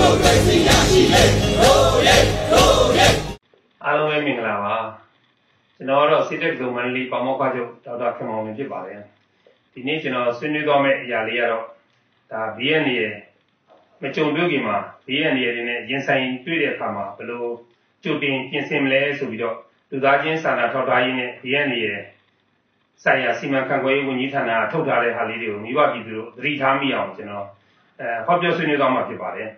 မိုကရေစီရရှိလေရိုးရဲရိုးရဲအားလုံးပဲမင်္ဂလာပါကျွန်တော်ကတော့စစ်တက်ဇုံမန္တလေးပေါမောက္ခချုပ်ဒေါက်တာခင်မောင်မြင့်ဖြစ်ပါတယ်ဒီနေ့ကျွန်တော်ဆွေးနွေးသွားမယ့်အရာလေးကတော့ဒါ BNN ရဲ့မကြုံတွေ့ခင်မှာ BNN ရဲ့တွေနဲ့ရင်ဆိုင်တွေ့တဲ့အခါမှာဘယ်လိုကြိုတင်ပြင်ဆင်မလဲဆိုပြီးတော့လူသားချင်းစာနာထောက်ထားရေးနဲ့ BNN ရဲ့ဆိုင်ရာစီမံခန့်ခွဲရေးဝန်ကြီးဌာနကထုတ်ထားတဲ့ဟာလေးတွေကိုမိဘပြည်သူတို့သတိထားမိအောင်ကျွန်တော်အဲဟောပြောဆွေးနွေးသွားမှာဖြစ်ပါတယ်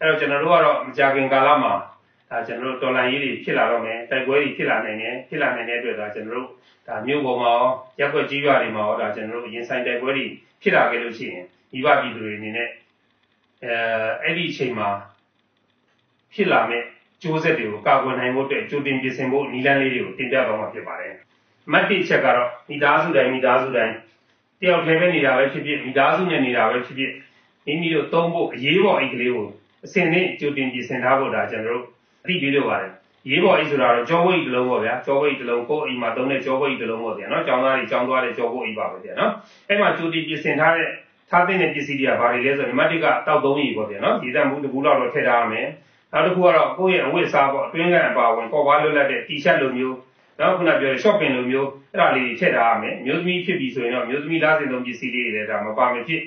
အဲ့တော့ကျွန်တော်တို့ကတော့မကြာခင်ကာလမှာဒါကျွန်တော်တို့တော်လိုင်းရေးတွေဖြစ်လာတော့မယ်တိုက်ပွဲတွေဖြစ်လာနိုင်တယ်ဖြစ်လာနိုင်တဲ့အတွက်ဒါကျွန်တော်တို့ဒါမြို့ပေါ်မှာရောရပ်ကွက်ကြီးရွာတွေမှာရောဒါကျွန်တော်တို့ရင်ဆိုင်တိုက်ပွဲတွေဖြစ်လာခဲ့လို့ရှိရင်မိဘပြည်သူတွေအနေနဲ့အဲအဲ့ဒီအချိန်မှာဖြစ်လာမဲ့ကျိုးဆက်တွေကိုကာကွယ်နိုင်ဖို့အတွက်ကြိုတင်ပြင်ဆင်ဖို့နည်းလမ်းလေးတွေကိုတင်ပြသွားမှာဖြစ်ပါတယ်။အမှတ်တစ်ချက်ကတော့မိသားစုတိုင်းမိသားစုတိုင်းတယောက်တည်းပဲနေတာပဲဖြစ်ဖြစ်မိသားစုနဲ့နေတာပဲဖြစ်ဖြစ်မိမိတို့သုံးဖို့အရေးပေါ်အိတ်ကလေးကို အစင်နဲ့ကြိုတင်ပြင်ဆင်ထားဖို့ဒါကျွန်တော်တို့အသိပေးလို့ပါတယ်ရေးပေါ်အိတ်ဆိုတာတော့ကြောဝိတ်တစ်လုံးပေါ့ဗျာကြောဝိတ်တစ်လုံးကိုအိမ်မှာသုံးတဲ့ကြောဝိတ်တစ်လုံးပေါ့ဗျာနော်ကျောင်းသားတွေကျောင်းသွားတဲ့ကြောဝိတ်ပါပဲဗျာနော်အဲ့မှာကြိုတင်ပြင်ဆင်ထားတဲ့ထားတဲ့ပစ္စည်းတွေကဘာတွေလဲဆိုတော့နံပါတ်1ကတောက်သုံးရီပေါ့ဗျာနော်ဒီတန်ဘူးတစ်ဘူးလောက်တော့ထည့်ထားရမယ်နောက်တစ်ခုကတော့ကိုယ့်ရဲ့အဝတ်အစားပေါ့အတွင်းကအပါဝင်ပေါ်ပါလွတ်လပ်တဲ့ T-shirt လိုမျိုးနောက်ခုနပြောတဲ့ shopping လိုမျိုးအဲ့ဒါလေးတွေထည့်ထားရမယ်မျိုးသမီးဖြစ်ပြီဆိုရင်တော့မျိုးသမီးသားစင်သုံးပစ္စည်းလေးတွေလည်းဒါမပါမဖြစ်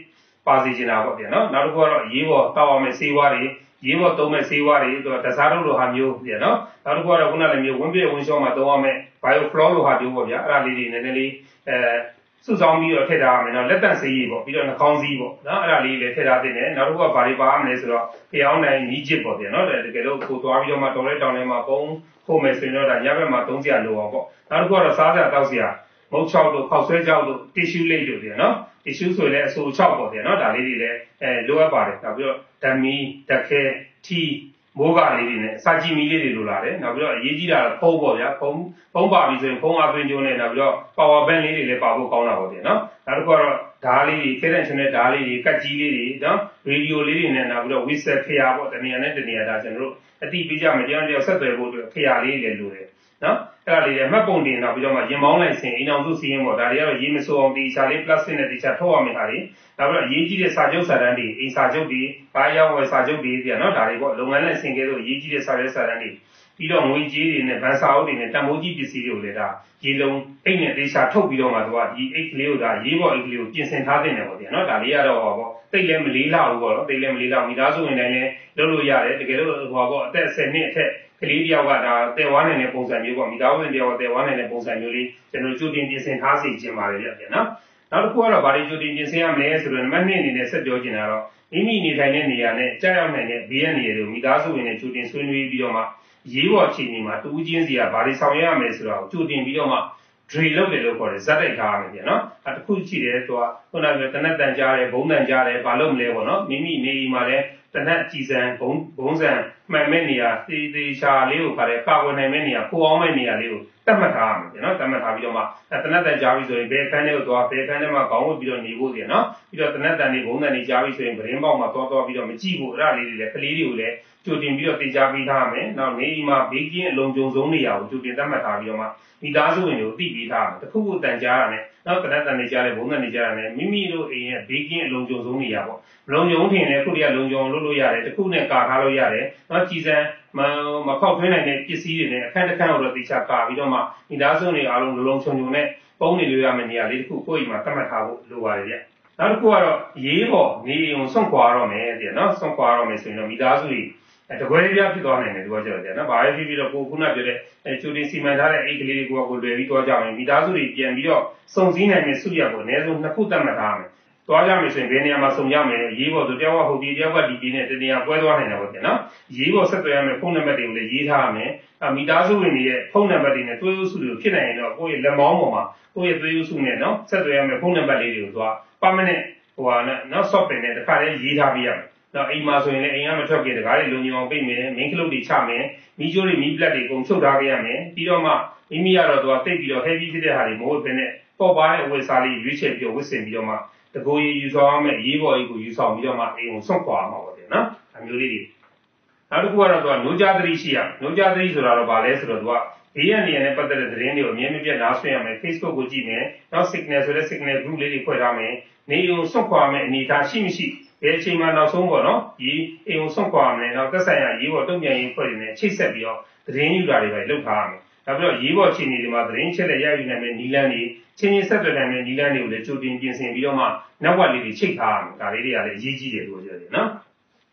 ပါစေချင်တာပေါ့ဗျာနော်နောက်တစ်ခုကတော့ရေးပေါ်တောက်အောင်မဲ့ဆေးဝါးတွေရေးပေါ်သုံးမဲ့ဆေးဝါးတွေသူကတစားထုတ်လိုဟာမျိုးပြနော်နောက်တစ်ခုကတော့ခုနလည်းမျိုးဝင်းပြဝင်းရှောင်းမှာသုံးရမဲ့ bioflow လိုဟာမျိုးပေါ့ဗျာအဲ့ဒါလေးတွေနည်းနည်းလေးအဲစုဆောင်ပြီးတော့ထည့်ထားရမယ်နော်လက်တန့်ဆေးကြီးပေါ့ပြီးတော့နှာခေါင်းစည်းပေါ့နော်အဲ့ဒါလေးလည်းထည့်ထားတင်တယ်နောက်တစ်ခုကဘာတွေပါရမလဲဆိုတော့ဖျောင်းနိုင်ညီးချစ်ပေါ့ဗျာနော်တကယ်လို့ကိုသွားပြီးတော့မှတော်လဲတောင်ထဲမှာပုံခုမယ်ဆိုရင်တော့ဒါညဘက်မှာသုံးစရာလိုအောင်ပေါ့နောက်တစ်ခုကတော့စားစရာတောက်စရာ မုတ်ချောက်တို့ခောက်ဆွဲချောက်တို့တီရှူးလိတ်တို့ပြနော်တီရှူးဆိုရင်လည်းအဆိုချောက်ပေါ့ဗျာနော်ဒါလေးတွေလည်းအဲလိုအပ်ပါတယ်နောက်ပြီးတော့ဓမီဓခဲထီမိုးကလေးတွေနဲ့စာကြည့်မီလေးတွေလိုလာတယ်နောက်ပြီးတော့အရေးကြီးတာဖုံးပေါ့ဗျာဖုံးဖုံးပါပြီဆိုရင်ဖုံးအသွင်းကျိုးနဲ့နောက်ပြီးတော့ power bank လေးတွေလည်းပါဖို့ကောင်းတာပေါ့ဗျာနော်နောက်တစ်ခုကတော့ဓားလေးတွေခဲတဲ့ချွန်းတဲ့ဓားလေးတွေကတ်ကြီးလေးတွေနော်ရေဒီယိုလေးတွေနဲ့နောက်ပြီးတော့ whistle ခရာပေါ့တနေရာနဲ့တနေရာဒါကျွန်တော်တို့အတိပေးကြမယ်တရားတရားဆက်သွယ်ဖို့အတွက်ခရာလေးတွေလည်းလိုတယ်နော် အဲ့ဒါလေးတွေမှတ်ပုံတင်နောက်ပြီးတော့မှရင်မောင်းလိုက်စင်အိမ်အောင်စုစီးရင်ပေါ့ဒါတွေကတော့ရေးမစိုးအောင်ဒီချာလေး plastic နဲ့ဒီချာထုတ်ရမယ်ဟာတွေနောက်ပြီးတော့အရေးကြီးတဲ့စာချုပ်စာတမ်းတွေအိမ်စာချုပ်တွေဘာရောက်ဝယ်စာချုပ်တွေပြနော်ဒါတွေပေါ့လုပ်ငန်းနဲ့ဆင်ကဲလို့အရေးကြီးတဲ့စာရွက်စာတမ်းတွေပြီးတော့ငွေကြေးတွေနဲ့ဗန်စာအုပ်တွေနဲ့တံမိုးကြီးပစ္စည်းတွေကိုလည်းဒါရေလုံးအိတ်နဲ့တေချာထုတ်ပြီးတော့မှသူကဒီအိတ်ကလေးကိုဒါရေးပေါ်အိတ်ကလေးကိုပြင်ဆင်ထားတဲ့တယ်ပေါ့ဗျာနော်ဒါလေးကတော့ဟောပေါ့တိတ်လည်းမလေးလောက်ဘူးပေါ့နော်တိတ်လည်းမလေးလောက်မိသားစုဝင်တိုင်းလည်းလုပ်လို့ရတယ်တကယ်လို့ဟောပေါ့အသက်10နှစ်အထက် ကလေးတယောက်ကဒါတဲဝါးနိုင်တဲ့ပုံစံမျိုးပေါ့မိသားစုဝင်တယောက်ကတဲဝါးနိုင်တဲ့ပုံစံမျိုးလေးကျွန်တော်ကြိုတင်ပြင်ဆင်ထားစီခြင်းပါတယ်ဗျာနော်နောက်တစ်ခုကတော့ဗာဒီကြိုတင်ပြင်ဆင်ရမယ်ဆိုတော့နံပါတ်2အနေနဲ့ဆက်ပြောချင်တာတော့မိမိနေထိုင်တဲ့နေရာနဲ့ကြားရောက်နိုင်တဲ့ဘေးရန်နေရာတွေကိုမိသားစုဝင်နဲ့ကြိုတင်ဆွေးနွေးပြီးတော့မှရေးပေါ်အခြေအနေမှာတူးချင်းစီကဘာတွေဆောင်ရွက်ရမယ်ဆိုတာကိုကြိုတင်ပြီးတော့မှ drill လုပ်တယ်လို့ခေါ်တယ်ဇက်တိုက်ထားရမယ်ပြန်နော်အဲတစ်ခုရှိတယ်သူကခုနကတနက်တန်ကြားတယ်ဘုံတန်ကြားတယ်ဘာလို့မလဲပေါ့နော်မိမိနေအိမ်မှာလည်း တနက်ကြည်စံဘုံဘုံစံမှန်မဲ့နေရာသေသေးချာလေးကိုခါတယ်ကာကွယ်နိုင်မဲ့နေရာပိုအောင်မဲ့နေရာလေးကိုတတ်မှတ်ထားရမယ်ပြန်နော်တတ်မှတ်ထားပြီးတော့မှတနက်တန်ကြားပြီဆိုရင်ဘယ်ခန်းထဲကိုသွားဘယ်ခန်းထဲမှာခေါင်းဝတ်ပြီးတော့နေဖို့ပြန်နော်ပြီးတော့တနက်တန်နေဘုံတန်နေကြားပြီဆိုရင်ပရင်းပေါက်မှာသွားသွားပြီးတော့မကြည့်ဘူးအဲ့ဒါလေးတွေလည်းကလေးတွေကိုလည်း ကြိုတင်ပြီးတော့တင်ကြားပေးထားရမယ်နောက်နေအိမ်မှာဘေးကင်းအလုံးကြုံဆုံးနေရာကိုကြိုတင်တတ်မှတ်ထားပြီးတော့မှမိသားစုဝင်တွေကိုသိပေးထားတယ်တခုခုတန်ကြားရတဲ့နောက်တနက်တန်နေကြားတဲ့ဘုံတန်နေကြားရတဲ့မိမိတို့အိမ်ရဲ့ဘေးကင်းအလုံးကြုံဆုံးနေရာပေါ့လုံကြုံထင်တယ်ခုတည်းကလုံကြုံလုပ်လို့ရတယ်တခုနဲ့ကာထားလို့ရတယ်နောက်ကြည်စံမမခောက်ထွင်းနိုင်တဲ့ပစ္စည်းတွေနဲ့အခန်းတစ်ခန်းကိုတော့တေချာကာပြီးတော့မှမိသားစုတွေအားလုံးလုံလုံခြုံခြုံနဲ့ပုံနေလို့ရမယ့်နေရာလေးတစ်ခုကိုယ့်အိမ်မှာတတ်မှတ်ထားဖို့လိုပါတယ်ဗျနောက်တစ်ခုကတော့ရေးပေါ်နေအိမ်ကိုဆွန့်ခွာတော့မယ်တဲ့နော်ဆွန့်ခွာတော့မယ်ဆိုရင်တော့မိသားစုတွေအဲ တကွဲပြဖြစ်သွားနိုင်တယ်ဒီကကြောက်ကြနော်။ဘာပဲဖြစ်ဖြစ်တော့ကိုခုနပြောတဲ့အဲကျူတင်စီမံထားတဲ့အိတ်ကလေးတွေကိုကိုလွယ်ပြီးသွားကြအောင်မိသားစုတွေပြန်ပြီးတော့စုံစည်းနိုင်တဲ့စုရကိုအနည်းဆုံးနှစ်ခုသတ်မှတ်ထားရမယ်။သွားကြမယ်ဆိုရင်ဘယ်နေရာမှာစုံကြမယ်ရေးပေါ်ဆိုတယောက်ကဟုတ်ဒီတယောက်ကဒီဒီနဲ့တနေရာပွဲသွားနိုင်တာပေါ့ဗျာနော်။ရေးပေါ်ဆက်သွယ်ရမယ်ဖုန်းနံပါတ်တွေကိုလည်းရေးထားရမယ်။အမိသားစုဝင်တွေရဲ့ဖုန်းနံပါတ်တွေနဲ့သွေးဥစုတွေကိုဖြစ်နိုင်ရင်တော့ကိုယ့်ရဲ့လက်မောင်းပေါ်မှာကိုယ့်ရဲ့သွေးဥစုနဲ့နော်ဆက်သွယ်ရမယ်ဖုန်းနံပါတ်လေးတွေကိုသွား permanent ဟိုဟာနဲ့နော် software နဲ့တစ်ခါတည်းရေးထားပြရမယ်။ တော့အိမ်မှာဆိုရင်လည်းအိမ်ကမထွက်ခင်တကားတွေလုံညုံအောင်ပိတ်မယ်မင်းကလုတ်တွေချမယ်မိကျိုးတွေမိပလက်တွေအကုန်ချုပ်ထားခဲ့ရမယ်ပြီးတော့မှမိမိကတော့သူကတိတ်ပြီးတော့ heavy ဖြစ်တဲ့ဟာတွေမဟုတ်ဘဲနဲ့ပေါ့ပါတဲ့အဝတ်စားလေးရွေးချယ်ပြီးတော့ဝတ်ဆင်ပြီးတော့မှတကိုယ်ရည်ယူဆောင်ရမယ်ရေးပေါ်ကြီးကိုယူဆောင်ပြီးတော့မှအိမ်ကိုဆွန့်ခွာမှာပေါ့တဲ့နော်အမျိုးလေးတွေနောက်တစ်ခုကတော့သူကနိုးကြသတိရှိရနိုးကြသတိဆိုတာတော့ဗာလဲဆိုတော့သူကဘေးရန်နေရနဲ့ပတ်သက်တဲ့သတင်းတွေကိုအမြဲမပြတ်နားဆွင့်ရမယ် Facebook ကိုကြည့်မယ်နောက် signal ဆိုတဲ့ signal group လေးတွေဖွဲ့ထားမယ်နေုံဆွန့်ခွာမယ်အနေအထားရှိမရှိ ဘယ်အချိန်မှနောက်ဆုံးပေါ့နော်ဒီအိမ်ကိုဆွန့်ခွာမယ်နောက်သက်ဆိုင်ရာရေးပေါ်တုံ့ပြန်ရေးဖွဲ့တွေနဲ့ချိတ်ဆက်ပြီးတော့သတင်းယူတာတွေပဲလုပ်ထားရမယ်နောက်ပြီးတော့ရေးပေါ်အခြေအနေတွေမှာသတင်းချက်လက်ရယူနိုင်မယ့်နီလန်းတွေချင်းချင်းဆက်သွယ်နိုင်မယ့်နီလန်းတွေကိုလည်းကြိုတင်ပြင်ဆင်ပြီးတော့မှနောက်ဝက်လေးတွေချိတ်ထားရမယ်ဒါလေးတွေကလည်းအရေးကြီးတယ်လို့ပြောတယ်နော်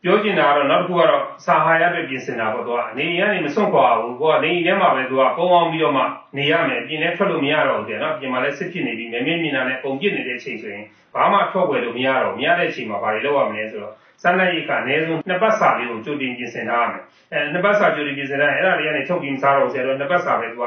ပြောချင်တာကတော့နောက်တစ်ခုကတော့စာဟာရအတွက်ပြင်ဆင်တာပေါ့သူကနေအိမ်ကနေမစွန့်ခွာဘူးကိုကနေအိမ်ထဲမှာပဲသူကပုံအောင်ပြီးတော့မှနေရမယ်ပြင်ထဲထွက်လို့မရတော့ဘူးတဲ့နော်ပြင်မှာလည်းစစ်ဖြစ်နေပြီးမမြင်မြင်တာနဲ့ပုံပြစ်နေတဲ့အချိန်ဆိုရင်ဘာမှထွက်ွယ်လို့မရတော့မရတဲ့အချိန်မှာဘာတွေလုပ်ရမလဲဆိုတော့စမ်းလိုက်ရကအနည်းဆုံးနှစ်ပတ်စာလေးကိုကြိုတင်ပြင်ဆင်ထားရမယ်အဲနှစ်ပတ်စာကြိုတင်ပြင်ဆင်ထားရင်အဲ့ဒါလေးကနေထုတ်ပြီးမစားတော့ဆရာတို့နှစ်ပတ်စာပဲသူက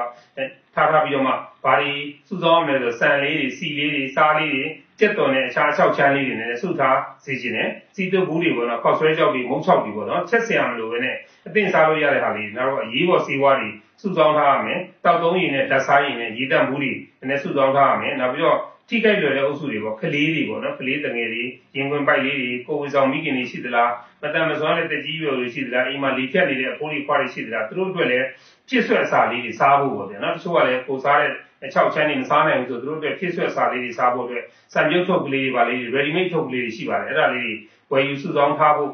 ထားထားပြီးတော့မှဘာတွေစုဆောင်းရမလဲဆိုစံလေးတွေစီလေးတွေစားလေးတွေ ကြက်တော်နဲ့အခြားအချောက်ချမ်းလေးတွေနဲ့စုထားစေခြင်းနဲ့စီတုပ်ဘူးတွေပေါ့နော်ခောက်ဆွဲကြောက်တွေမုံချောက်တွေပေါ့နော်ချက်စရာမလိုပဲနဲ့အသင့်စားလို့ရတဲ့ဟာလေးနောက်တော့အရေးပေါ်စေဝါတွေစုဆောင်းထားရမယ်တောက်သုံးရည်နဲ့ဓာတ်စားရည်နဲ့ရေတန့်ဘူးတွေနဲ့စုဆောင်းထားရမယ်နောက်ပြီးတော့ထိခိုက်လွယ်တဲ့အုပ်စုတွေပေါ့ကလေးတွေပေါ့နော်ကလေးတငယ်တွေရင်ခွင်ပိုက်လေးတွေကိုဝေဆောင်မိခင်တွေရှိသလားမတန်မစွမ်းတဲ့တကြီးရွယ်တွေရှိသလားအိမ်မှာလေဖြတ်နေတဲ့အဖိုးလေးခွားတွေရှိသလားသူတို့အတွက်လည်းပြည့်စွက်အစာလေးတွေစားဖို့ပေါ့ဗျာနော်တချို့ကလည်းကိုစားတဲ့ အချောက်ချမ်းတွေမစားနိုင်ဘူးဆိုသူတို့အတွက်ပြည့်စွက်အစာလေးတွေစားဖို့အတွက်စံပြုတ်ထုတ်ကလေးတွေပါလေး ready made ထုတ်ကလေးတွေရှိပါတယ်အဲ့ဒါလေးတွေဝယ်ယူစုဆောင်းထားဖို့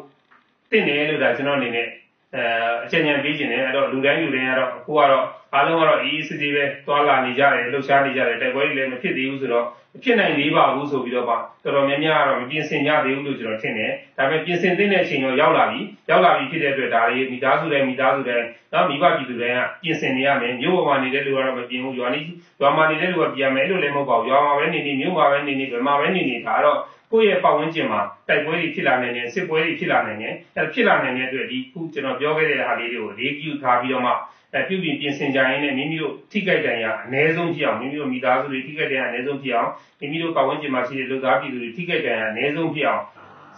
တင့်တယ်လို့ဒါကျွန်တော်အနေနဲ့ အဲအချက်ဉာဏ်ပေးခြင်းတယ်အဲ့တော့လူတိုင်းလူတိုင်းကတော့အခုကတော့အားလုံးကတော့အေးအေးစစ်စစ်ပဲတွာလာနေကြတယ်လှုပ်ရှားနေကြတယ်တိုက်ပွဲတွေလည်းမဖြစ်သေးဘူးဆိုတော့မဖြစ်နိုင်သေးပါဘူးဆိုပြီးတော့ပါတော်တော်များများကတော့မပြင်ဆင်ကြသေးဘူးလို့ကျွန်တော်ထင်တယ်ဒါပေမဲ့ပြင်ဆင်သင့်တဲ့အချိန်တော့ရောက်လာပြီရောက်လာပြီဖြစ်တဲ့အတွက်ဒါလေးမိသားစုတိုင်းမိသားစုတိုင်းနော်မိဘပြည်သူတိုင်းကပြင်ဆင်နေရမယ်မြို့ပေါ်မှာနေတဲ့လူကတော့မပြင်ဘူးရွာနေရွာမှာနေတဲ့လူကပြင်မယ်လို့လည်းမဟုတ်ပါဘူးရွာမှာပဲနေနေမြို့မှာပဲနေနေဘယ်မှာပဲနေနေဒါတော့ ကိုယ့်ရဲ့ပတ်ဝန်းကျင်မှာတိုက်ပွဲတွေဖြစ်လာနိုင်တယ်စစ်ပွဲတွေဖြစ်လာနိုင်တယ်အဲဖြစ်လာနိုင်တဲ့အတွက်ဒီခုကျွန်တော်ပြောခဲ့တဲ့ဟာလေးတွေကိုလေးကျူထားပြီးတော့မှအဲပြုပြင်ပြင်ဆင်ကြရင်လည်းမိမိတို့ထိခိုက်ဒဏ်ရာအ ਨੇ ဆုံးဖြစ်အောင်မိမိတို့မိသားစုတွေထိခိုက်ဒဏ်ရာအ ਨੇ ဆုံးဖြစ်အောင်မိမိတို့ပတ်ဝန်းကျင်မှာရှိတဲ့လူသားပြည်သူတွေထိခိုက်ဒဏ်ရာအ ਨੇ ဆုံးဖြစ်အောင်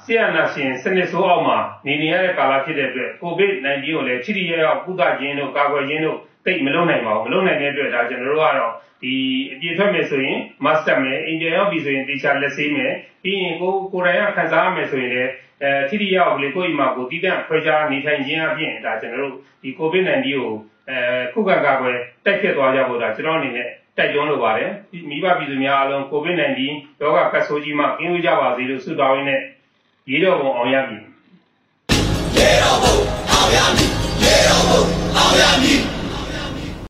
ဆရာနာရှင်စနစ်ဆိုးအောင်မှာနေနေရတဲ့ကာလဖြစ်တဲ့အတွက် COVID-19 ကိုလည်းထိထိရောက်ရောက်ကုသခြင်းတို့ကာကွယ်ခြင်းတို့ သိမလုပ်နိုင်ပါဘူးမလုပ်နိုင်တဲ့အတွက်ဒါကျွန်တော်တို့ကတော့ဒီအပြေထွက်မယ်ဆိုရင် master မယ်အင်ဂျင်ရောက်ပြီဆိုရင်တေချာလက်ဆေးမယ်ပြီးရင်ကိုကိုယ်တိုင်ကခံစားရမယ်ဆိုရင်လည်းအဲထိထိရောက်လေကိုယ့်အိမ်မှာကိုတည်တံ့ခွဲခြားနေထိုင်ခြင်းအပြင်ဒါကျွန်တော်တို့ဒီ COVID-19 ကိုအဲခုခံကာကွယ်တိုက်ဖြစ်သွားကြဖို့ဒါကျွန်တော်အနေနဲ့တိုက်တွန်းလိုပါတယ်မိဘပြည်သူများအားလုံး COVID-19 ရောဂါကတ်ဆိုးကြီးမှကင်းဝေးကြပါစေလို့ဆုတောင်းရင်းနဲ့ရေတော်ပုံအောင်ရမည်ရေတော်ပုံအောင်ရမည်ရေတော်ပုံအောင်ရမည်